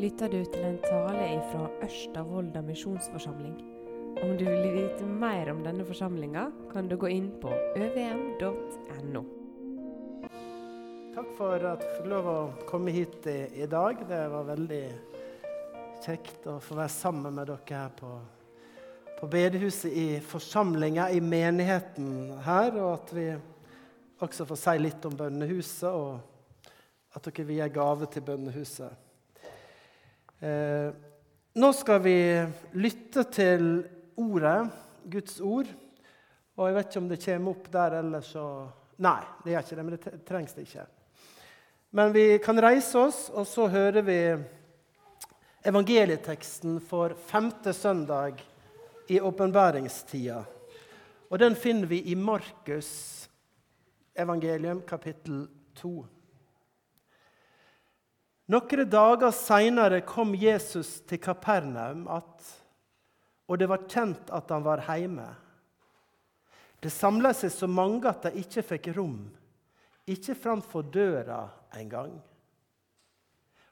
lytter du til en tale fra Ørsta misjonsforsamling. Om du vil vite mer om denne forsamlinga, kan du gå inn på øvm.no. Takk for at jeg fikk lov å komme hit i, i, dag. Det var veldig kjekt å få være sammen med dere her på, på bedehuset i forsamlinga, i menigheten her. Og at vi også får si litt om bønnehuset, og at dere vil gi gave til bønnehuset. Eh, nå skal vi lytte til ordet, Guds ord. Og jeg vet ikke om det kommer opp der ellers så Nei, det gjør ikke det, men det trengs det ikke. Men vi kan reise oss, og så hører vi evangelieteksten for femte søndag i åpenbæringstida. Og den finner vi i Markus evangelium kapittel 2. Noen dager seinere kom Jesus til Kapernaum att, og det var kjent at han var hjemme. Det samla seg så mange at de ikke fikk rom, ikke framfor døra engang.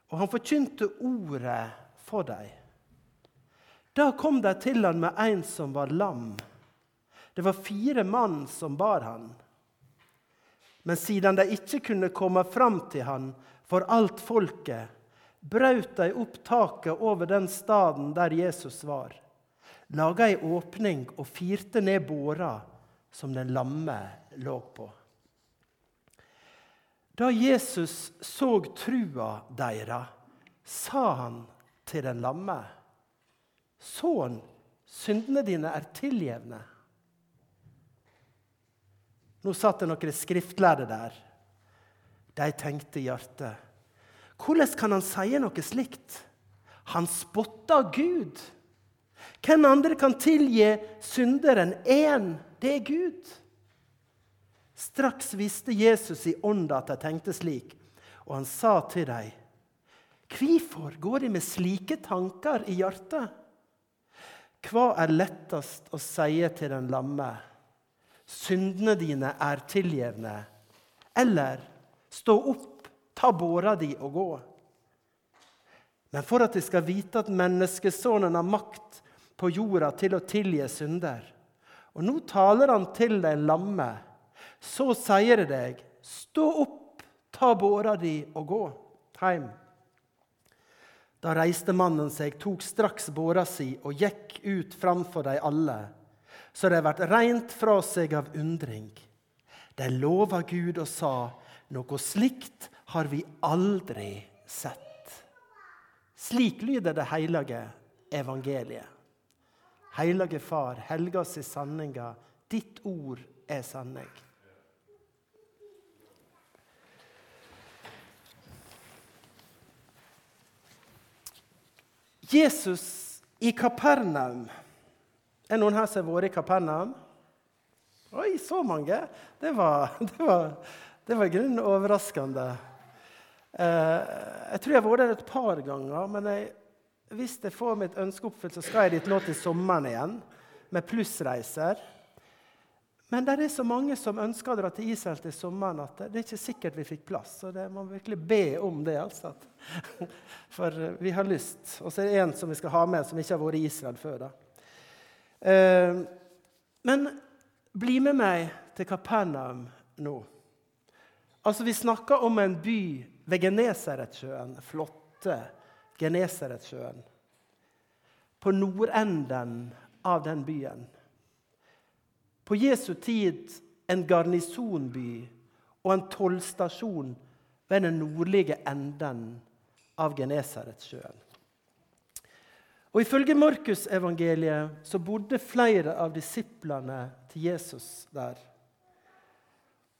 Og han forkynte ordet for dem. Da kom de til han med en som var lam. Det var fire mann som bar han. Men siden de ikke kunne komme fram til han, for alt folket, brøt de opp taket over den staden der Jesus var, laga ei åpning og firte ned båra som den lamme lå på. Da Jesus så trua deira, sa han til den lamme, Sønn, syndene dine er tilgjevne. Nå satt det noen skriftlærde der de tenkte i hjertet. Hvordan kan han si noe slikt? Han spotter Gud. Hvem andre kan tilgi synderen én? Det er Gud. Straks visste Jesus i ånda at de tenkte slik, og han sa til dem, Hvorfor går de med slike tanker i hjertet? Hva er lettest å si til den lamme? Syndene dine er tilgjevne. Eller Stå opp, ta båra di og gå. Men for at de skal vite at menneskesonen har makt på jorda til å tilgi synder Og nå taler han til deg lamme. Så sier det deg, stå opp, ta båra di og gå hjem. Da reiste mannen seg, tok straks båra si og gikk ut framfor de alle, så de ble rent fra seg av undring. De lova Gud og sa:" Noe slikt har vi aldri sett. Slik lyder det hellige evangeliet. Hellige Far, helga oss i sanninga. Ditt ord er sanning. Jesus i Kapernaum. Er noen her som har vært i Kapernaum? Oi, så mange! Det var, det var det var i grunnen overraskende. Eh, jeg tror jeg har vært der et par ganger, men jeg, hvis jeg får mitt ønske oppfylt, så skal jeg dit nå til sommeren igjen, med plussreiser. Men det er så mange som ønsker å dra til Israel til sommeren at det er ikke sikkert vi fikk plass. Så det må virkelig be om det. altså. For vi har lyst. Og så er det en som vi skal ha med, som ikke har vært i Israel før. da. Eh, men bli med meg til Kapernaum nå. Altså, Vi snakker om en by ved Genesaretsjøen, flotte Genesaretsjøen. På nordenden av den byen. På Jesu tid en garnisonby og en tollstasjon ved den nordlige enden av Genesaretsjøen. Og Ifølge Markusevangeliet så bodde flere av disiplene til Jesus der.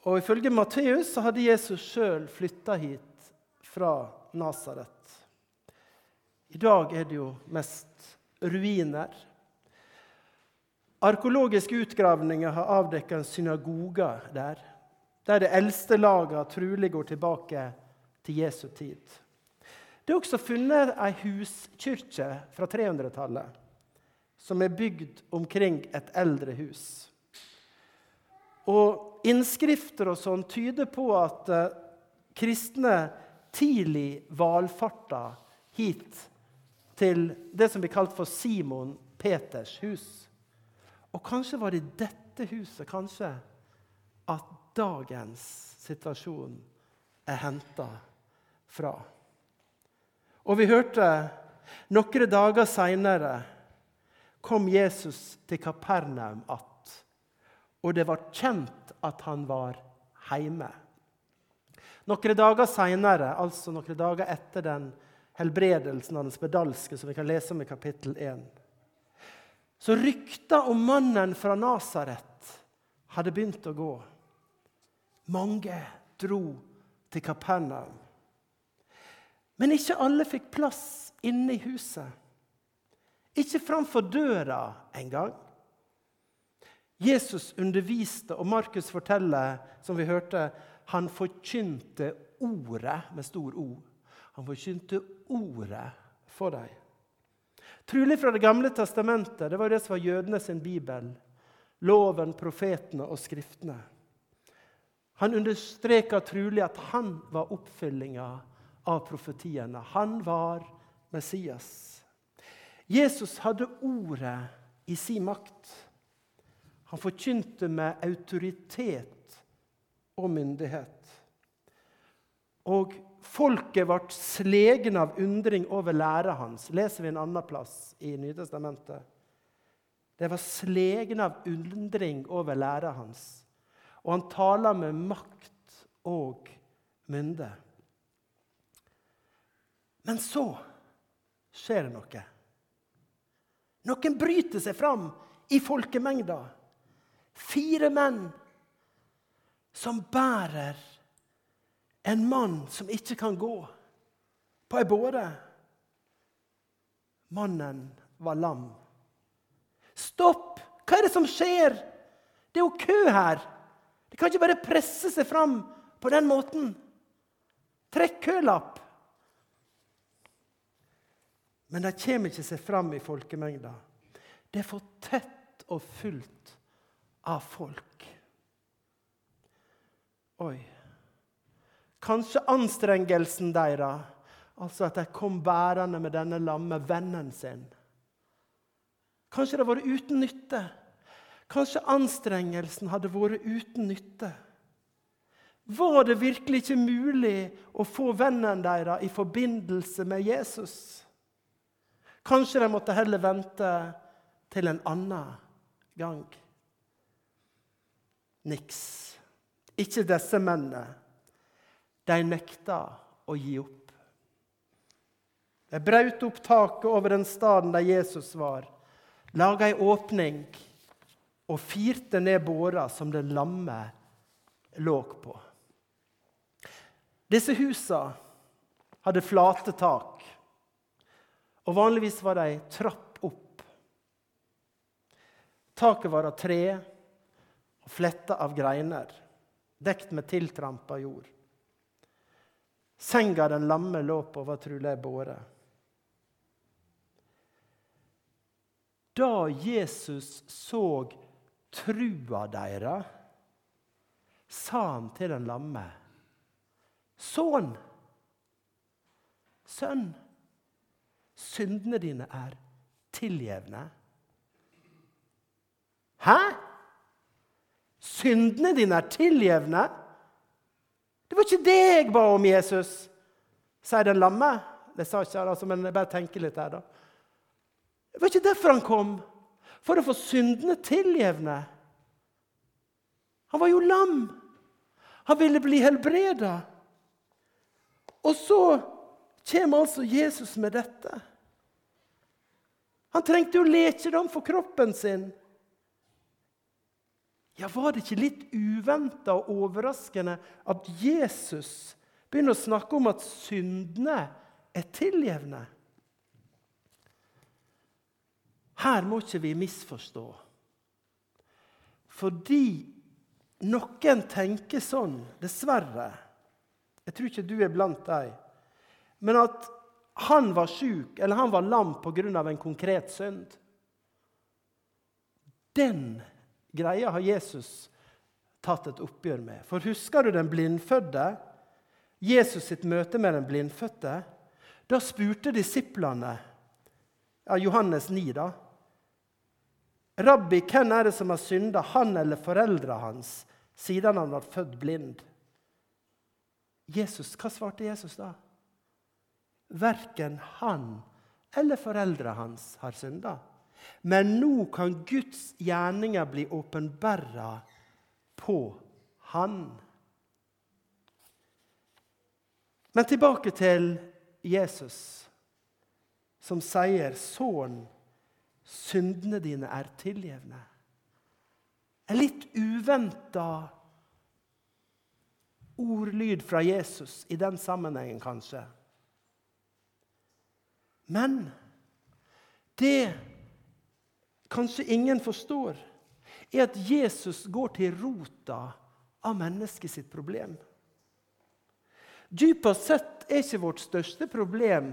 Og Ifølge Matteus så hadde Jesus sjøl flytta hit fra Nasaret. I dag er det jo mest ruiner. Arkeologiske utgravninger har avdekket en synagoge der, der det eldste laget trolig går tilbake til Jesu tid. Det er også funnet ei huskirke fra 300-tallet som er bygd omkring et eldre hus. Og innskrifter og sånn tyder på at eh, kristne tidlig valfarta hit til det som blir kalt for Simon Peters hus. Og kanskje var det i dette huset kanskje at dagens situasjon er henta fra. Og vi hørte noen dager seinere kom Jesus til Kapernaum att, og det var kjent at han var hjemme. Noen dager seinere, altså noen dager etter den helbredelsen av den spedalske som vi kan lese om i kapittel 1, så rykta om mannen fra Nasaret hadde begynt å gå. Mange dro til Kapernaum. Men ikke alle fikk plass inne i huset. Ikke framfor døra engang. Jesus underviste, og Markus forteller, som vi hørte, han forkynte ordet med stor O. Han forkynte ordet for dem. Trolig fra Det gamle testamentet. Det var det som var jødene sin bibel. Loven, profetene og skriftene. Han understreka trolig at han var oppfyllinga av profetiene. Han var Messias. Jesus hadde ordet i sin makt. Han forkynte med autoritet og myndighet. Og folket ble slegen av undring over læra hans. leser vi en annen plass i Nytestamentet. De var slegen av undring over læra hans. Og han taler med makt og mynde. Men så skjer det noe. Noen bryter seg fram i folkemengda. Fire menn som bærer en mann som ikke kan gå, på ei båre. Mannen var lam. Stopp! Hva er det som skjer? Det er jo kø her. De kan ikke bare presse seg fram på den måten. Trekk kølapp. Men de kommer ikke seg fram i folkemengda. Det er for tett og fullt av folk. Oi. Kanskje anstrengelsen deres, altså at de kom bærende med denne lamme vennen sin. Kanskje det har vært uten nytte. Kanskje anstrengelsen hadde vært uten nytte. Var det virkelig ikke mulig å få vennen deres i forbindelse med Jesus? Kanskje de måtte heller vente til en annen gang. Niks. Ikke disse mennene. De nekta å gi opp. De brøt opp taket over den staden der Jesus var, laga ei åpning og firte ned båra som den lamme lå på. Disse husa hadde flate tak, og vanligvis var de trapp opp. Taket var av tre fletta av greiner, dekt med tiltrampa jord. Senga den lamme lå på, var trolig båre. Da Jesus så trua deira, sa han til den lamme, Sønn, sønn, syndene dine er tilgjevne. Hæ? Syndene dine er tilgjevne? Det var ikke det jeg ba om, Jesus, sier den lamme. Det sa ikke jeg, altså, men jeg bare tenker litt her, da. Det var ikke derfor han kom. For å få syndene tilgjevne. Han var jo lam. Han ville bli helbreda. Og så kommer altså Jesus med dette. Han trengte jo lekedom for kroppen sin. Ja, Var det ikke litt uventa og overraskende at Jesus begynner å snakke om at syndene er tilgjevne? Her må ikke vi misforstå. Fordi noen tenker sånn, dessverre Jeg tror ikke du er blant dem. Men at han var sjuk eller han var lam pga. en konkret synd. Den greia har Jesus tatt et oppgjør med. For husker du den blindfødte? Jesus sitt møte med den blindfødte? Da spurte disiplene, ja, Johannes 9, da Rabbi, hvem er det som har synda, han eller foreldra hans, siden han var født blind? Jesus, Hva svarte Jesus da? Verken han eller foreldra hans har synda. Men nå kan Guds gjerninger bli åpenbæra på han. Men tilbake til Jesus, som sier, 'Sønn, syndene dine er tilgjevne'. En litt uventa ordlyd fra Jesus i den sammenhengen, kanskje. Men det kanskje ingen forstår, er at Jesus går til rota av mennesket sitt problem. Dypest sett er ikke vårt største problem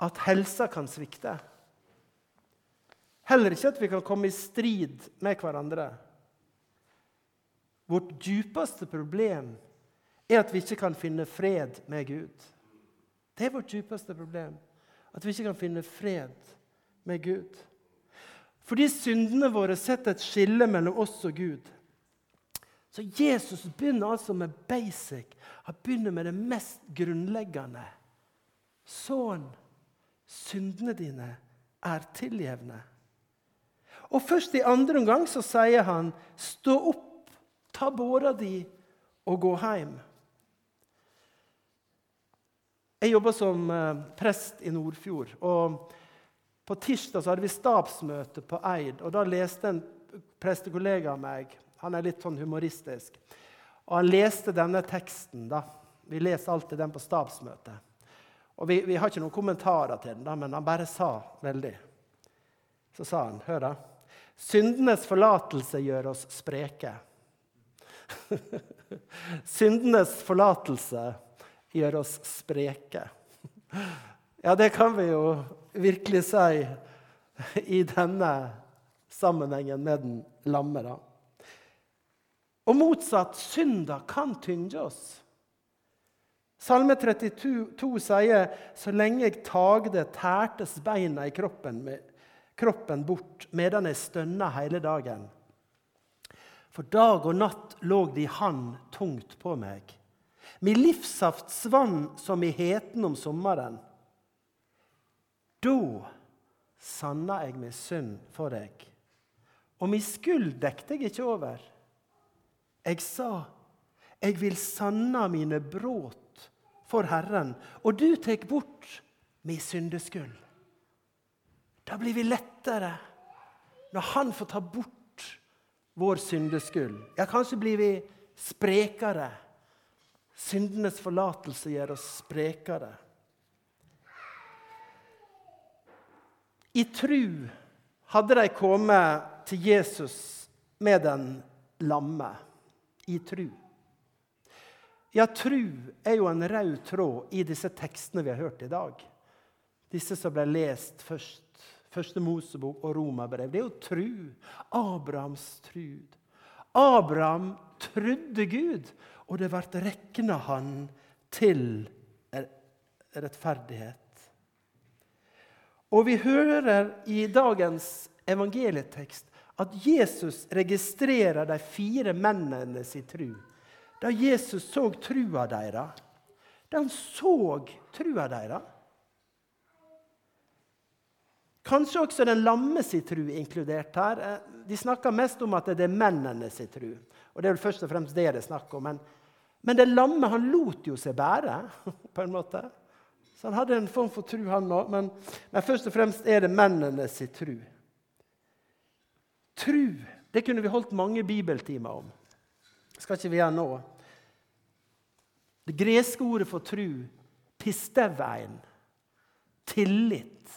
at helsa kan svikte. Heller ikke at vi kan komme i strid med hverandre. Vårt dypeste problem er at vi ikke kan finne fred med Gud. Det er vårt dypeste problem. At vi ikke kan finne fred med Gud. Fordi syndene våre setter et skille mellom oss og Gud. Så Jesus begynner altså med basic. Han begynner med det mest grunnleggende. Sønn, syndene dine er tilgjevne. Og først i andre omgang så sier han, stå opp, ta båra di og gå hjem. Jeg jobber som eh, prest i Nordfjord. og På tirsdag hadde vi stabsmøte på Eid. og Da leste en prestekollega av meg han er litt sånn humoristisk. Og han leste denne teksten. da. Vi leser alltid den på stabsmøtet. Og vi, vi, har ikke noen kommentarer til den, da, men han bare sa veldig. Så sa han, hør da. Syndenes forlatelse gjør oss spreke. Syndenes forlatelse gjør oss spreke. Ja, det kan vi jo virkelig si i denne sammenhengen med den lamme. da. Og motsatt, synder kan tynge oss. Salme 32 sier så lenge jeg tagde, tærtes beina i kroppen, kroppen bort medan jeg stønna hele dagen. For dag og natt lå de hand tungt på meg. Min livssaft svann som i heten om sommeren. Da sanna jeg min synd for deg, og min skyld dekte jeg ikke over. Jeg sa, 'Jeg vil sanna mine brot for Herren', og du tek bort min syndeskyld. Da blir vi lettere når Han får ta bort vår syndeskyld. Ja, kanskje blir vi sprekere. Syndenes forlatelse gjør oss sprekere. I tru hadde de kommet til Jesus med den lamme i tru. Ja, tru er jo en rød tråd i disse tekstene vi har hørt i dag. Disse som ble lest først. Første Mosebok og Romerbrev. Det er jo tru. Abrahams trud. Abraham trudde Gud, og det ble regna han til rettferdighet. Og vi hører i dagens evangelietekst at Jesus registrerer de fire mennene sin tru. Da Jesus så trua deres. Da han så trua deres. Kanskje også den lamme sin tru inkludert her. Eh, de snakker mest om at det er mennene sin tru. Og det er vel først og fremst det det er snakk om. Men, men den lamme han lot jo seg bære, på en måte. Så han hadde en form for tru, han òg. Men, men først og fremst er det mennene sin tru. Tru det kunne vi holdt mange bibeltimer om. Det skal ikke vi gjøre nå. Det greske ordet for tru, pistevein, tillit,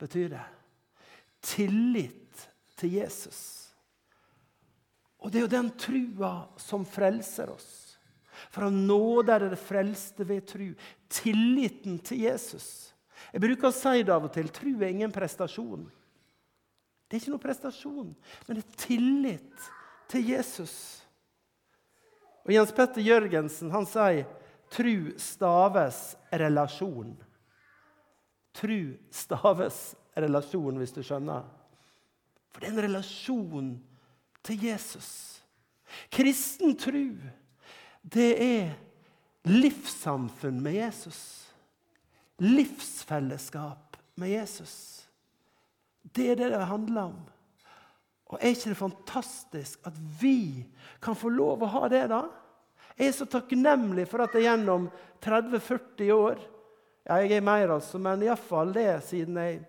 betyr det. Tillit til Jesus. Og det er jo den trua som frelser oss. For av nåde er det frelste ved tru. Tilliten til Jesus. Jeg bruker å si det av og til. Tru er ingen prestasjon. Det er ikke noe prestasjon, men det er tillit til Jesus. Og Jens Petter Jørgensen han sier tru staves relasjon. tru staves relasjon, hvis du skjønner. For det er en relasjon til Jesus. Kristen tru, det er livssamfunn med Jesus. Livsfellesskap med Jesus. Det er det det handler om. Og Er ikke det fantastisk at vi kan få lov å ha det, da? Jeg er så takknemlig for at jeg gjennom 30-40 år ja, Jeg er mer, altså, men iallfall det siden jeg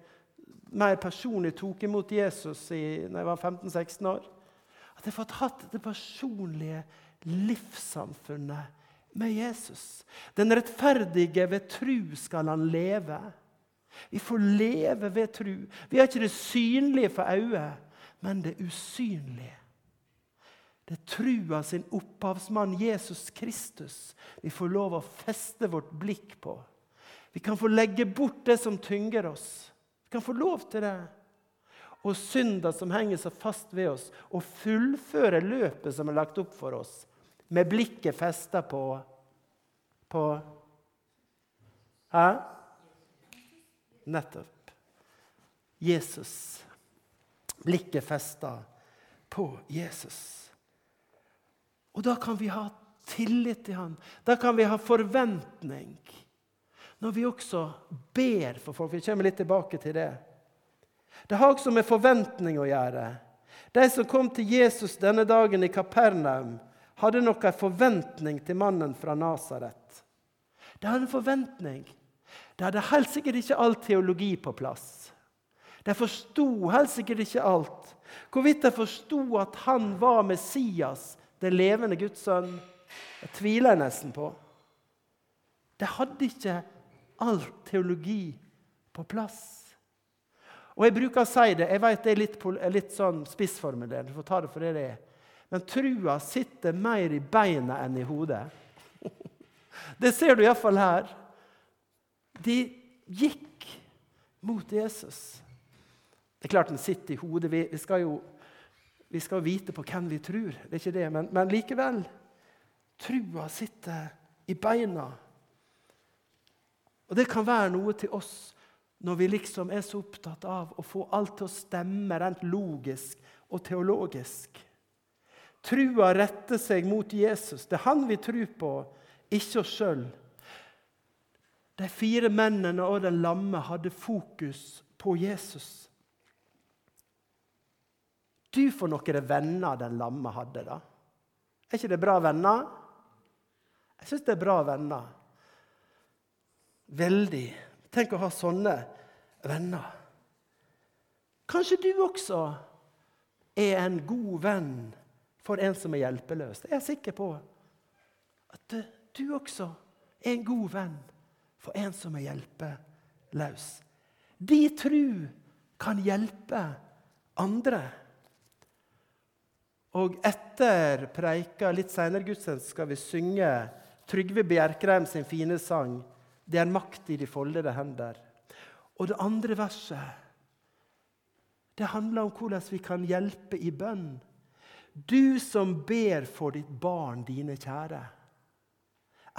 mer personlig tok imot Jesus i, når jeg var 15-16 år. At jeg har fått hatt det personlige livssamfunnet med Jesus. Den rettferdige ved tru skal han leve. Vi får leve ved tru. Vi har ikke det synlige for øyet, men det usynlige. Det er trua sin opphavsmann Jesus Kristus vi får lov å feste vårt blikk på. Vi kan få legge bort det som tynger oss. Vi kan få lov til det. Og synder som henger så fast ved oss, og fullføre løpet som er lagt opp for oss, med blikket festa på på Hæ? Nettopp. Jesus. Blikket festa på Jesus. Og da kan vi ha tillit til han. Da kan vi ha forventning. Når vi også ber for folk. Vi kommer litt tilbake til det. Det har også med forventning å gjøre. De som kom til Jesus denne dagen i Kapernaum, hadde nok en forventning til mannen fra Nasaret. De hadde en forventning. De hadde helt sikkert ikke all teologi på plass. De forsto helt sikkert ikke alt. Hvorvidt de forsto at han var Messias, den levende Guds sønn, jeg tviler jeg nesten på. De hadde ikke all teologi på plass. Og Jeg bruker å si det, jeg vet det er litt, litt sånn spissformulert, du får ta det for det det er. Men trua sitter mer i beina enn i hodet. Det ser du iallfall her. De gikk mot Jesus. Det er klart den sitter i hodet. Vi, skal jo vi skal vite på hvem vi tror, det er ikke det, men, men likevel. Trua sitter i beina. Og det kan være noe til oss når vi liksom er så opptatt av å få alt til å stemme rent logisk og teologisk. Trua retter seg mot Jesus. Det er han vi tror på, ikke oss sjøl. De fire mennene og den lamme hadde fokus på Jesus. Du får noen venner den lamme hadde, da. Er ikke det bra venner? Jeg syns det er bra venner. Veldig. Tenk å ha sånne venner. Kanskje du også er en god venn for en som er hjelpeløs. Jeg er sikker på. At du også er en god venn for en som er hjelpeløs. De tru kan hjelpe andre. Og etter preika litt seinere gudstjeneste skal vi synge Trygve Bjerkreim sin fine sang 'Det er makt i de foldede hender'. Og det andre verset det handler om hvordan vi kan hjelpe i bønn. Du som ber for ditt barn, dine kjære,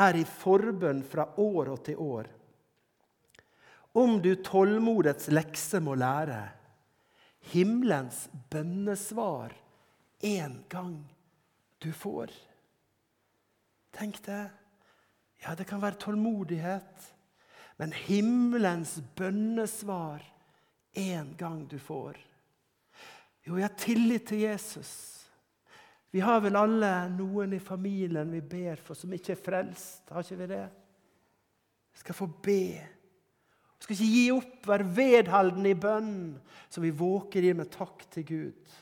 er i forbønn fra år og til år. Om du tålmodets lekse må lære, himmelens bønnesvar en gang du får. Tenk det. Ja, det kan være tålmodighet, men himmelens bønnesvar en gang du får. Jo, jeg har tillit til Jesus. Vi har vel alle noen i familien vi ber for, som ikke er frelst. Har ikke vi det? Vi skal få be. Vi skal ikke gi opp, være vedholdende i bønn, så vi våker i med takk til Gud.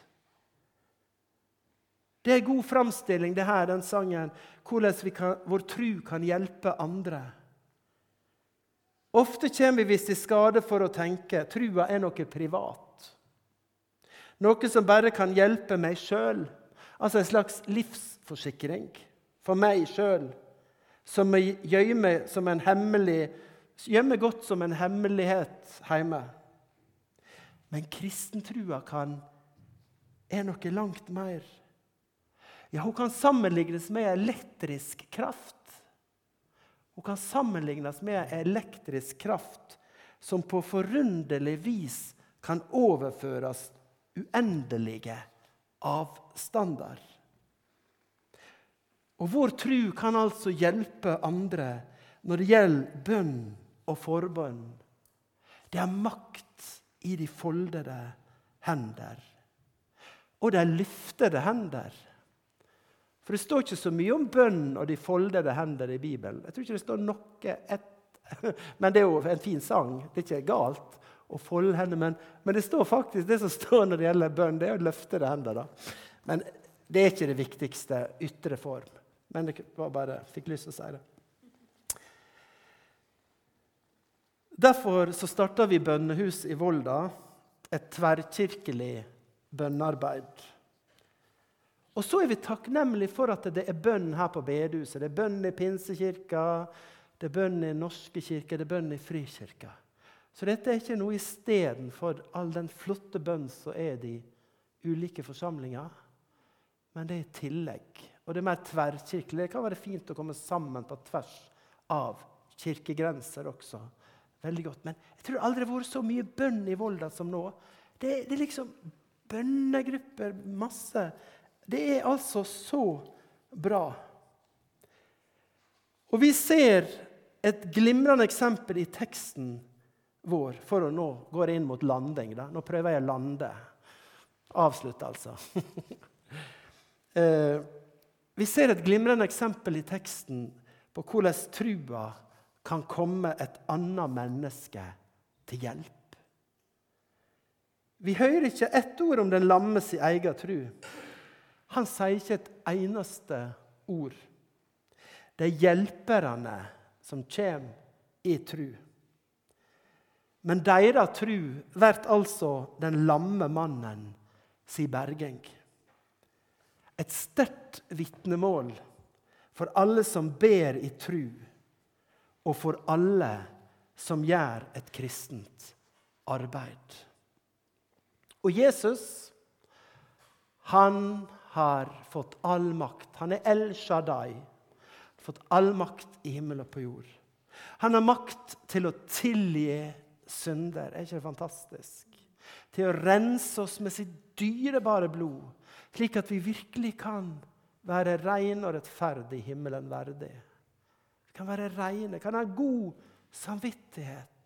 Det er god framstilling, det her, den sangen, hvordan kan, vår tru kan hjelpe andre. Ofte kommer vi visst i skade for å tenke trua er noe privat. Noe som bare kan hjelpe meg sjøl. Altså en slags livsforsikring for meg sjøl, som gjemmer som en hemmelig gjemmer godt som en hemmelighet hjemme. Men kristentrua kan, er noe langt mer. Ja, hun kan sammenlignes med elektrisk kraft. Hun kan sammenlignes med elektrisk kraft som på forunderlig vis kan overføres uendelige avstander. Og vår tro kan altså hjelpe andre når det gjelder bønn og forbønn. Det er makt i de foldede hender. Og de løftede hender. For det står ikke så mye om bønn og de foldede hender i Bibelen. Jeg tror ikke det står noe et, Men det er jo en fin sang. Det er ikke galt å folde hender. Men, men, det står faktisk det som står når det gjelder bønn, det er å løftede hender. Da. Men det er ikke det viktigste ytre form. Men det var bare fikk lyst til å si det. Derfor så starta vi bønnehus i Volda, et tverrkirkelig bønnearbeid. Og så er vi takknemlige for at det er bønn her på bedehuset. Det er bønn i Pinsekirka, det er bønn i Norske kirke, det er bønn i Frikirka. Så dette er ikke noe istedenfor all den flotte bønn som er de ulike forsamlinger, men det er i tillegg og det er mer tverrkirkelig. Det kan være fint å komme sammen på tvers av kirkegrenser også. Veldig godt. Men jeg tror aldri det har vært så mye bønn i Volda som nå. Det, det er liksom bønnegrupper, masse. Det er altså så bra. Og vi ser et glimrende eksempel i teksten vår for å nå gå inn mot landing. Da. Nå prøver jeg å lande. Avslutte, altså. eh, vi ser et glimrende eksempel i teksten på hvordan trua kan komme et annet menneske til hjelp. Vi hører ikke ett ord om den lammes i egen tru. Han sier ikke et eneste ord. Det er hjelperne som kommer i tru. Men deres tru blir altså den lamme mannen si berging et sterkt vitnemål for alle som ber i tru, og for alle som gjør et kristent arbeid. Og Jesus, han har fått all makt. Han er El Shaddai. Fått all makt i himmel og på jord. Han har makt til å tilgi synder. Er ikke det fantastisk? Til å rense oss med sitt dyrebare blod slik at vi virkelig kan være rene og rettferdige himmelen verdig. Vi kan være rene, kan ha god samvittighet.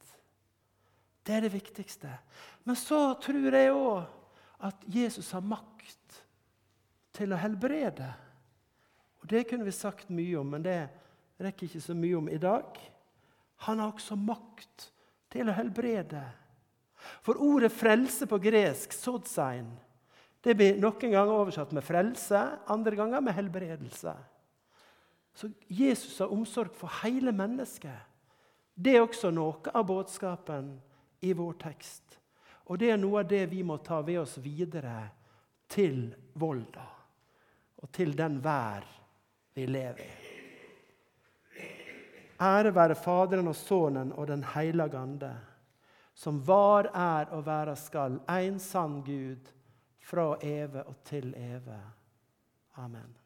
Det er det viktigste. Men så tror jeg òg at Jesus har makt til å helbrede. Og Det kunne vi sagt mye om, men det rekker ikke så mye om i dag. Han har også makt til å helbrede. For ordet 'frelse' på gresk, 'sodsein', det blir noen ganger oversatt med frelse, andre ganger med helbredelse. Så Jesus har omsorg for hele mennesket. Det er også noe av budskapen i vår tekst. Og det er noe av det vi må ta ved oss videre til Volda og til den vær vi lever i. Ære være Faderen og Sønnen og Den hellige ande, som var, er og være skal, en sann Gud fra evig og til evig. Amen.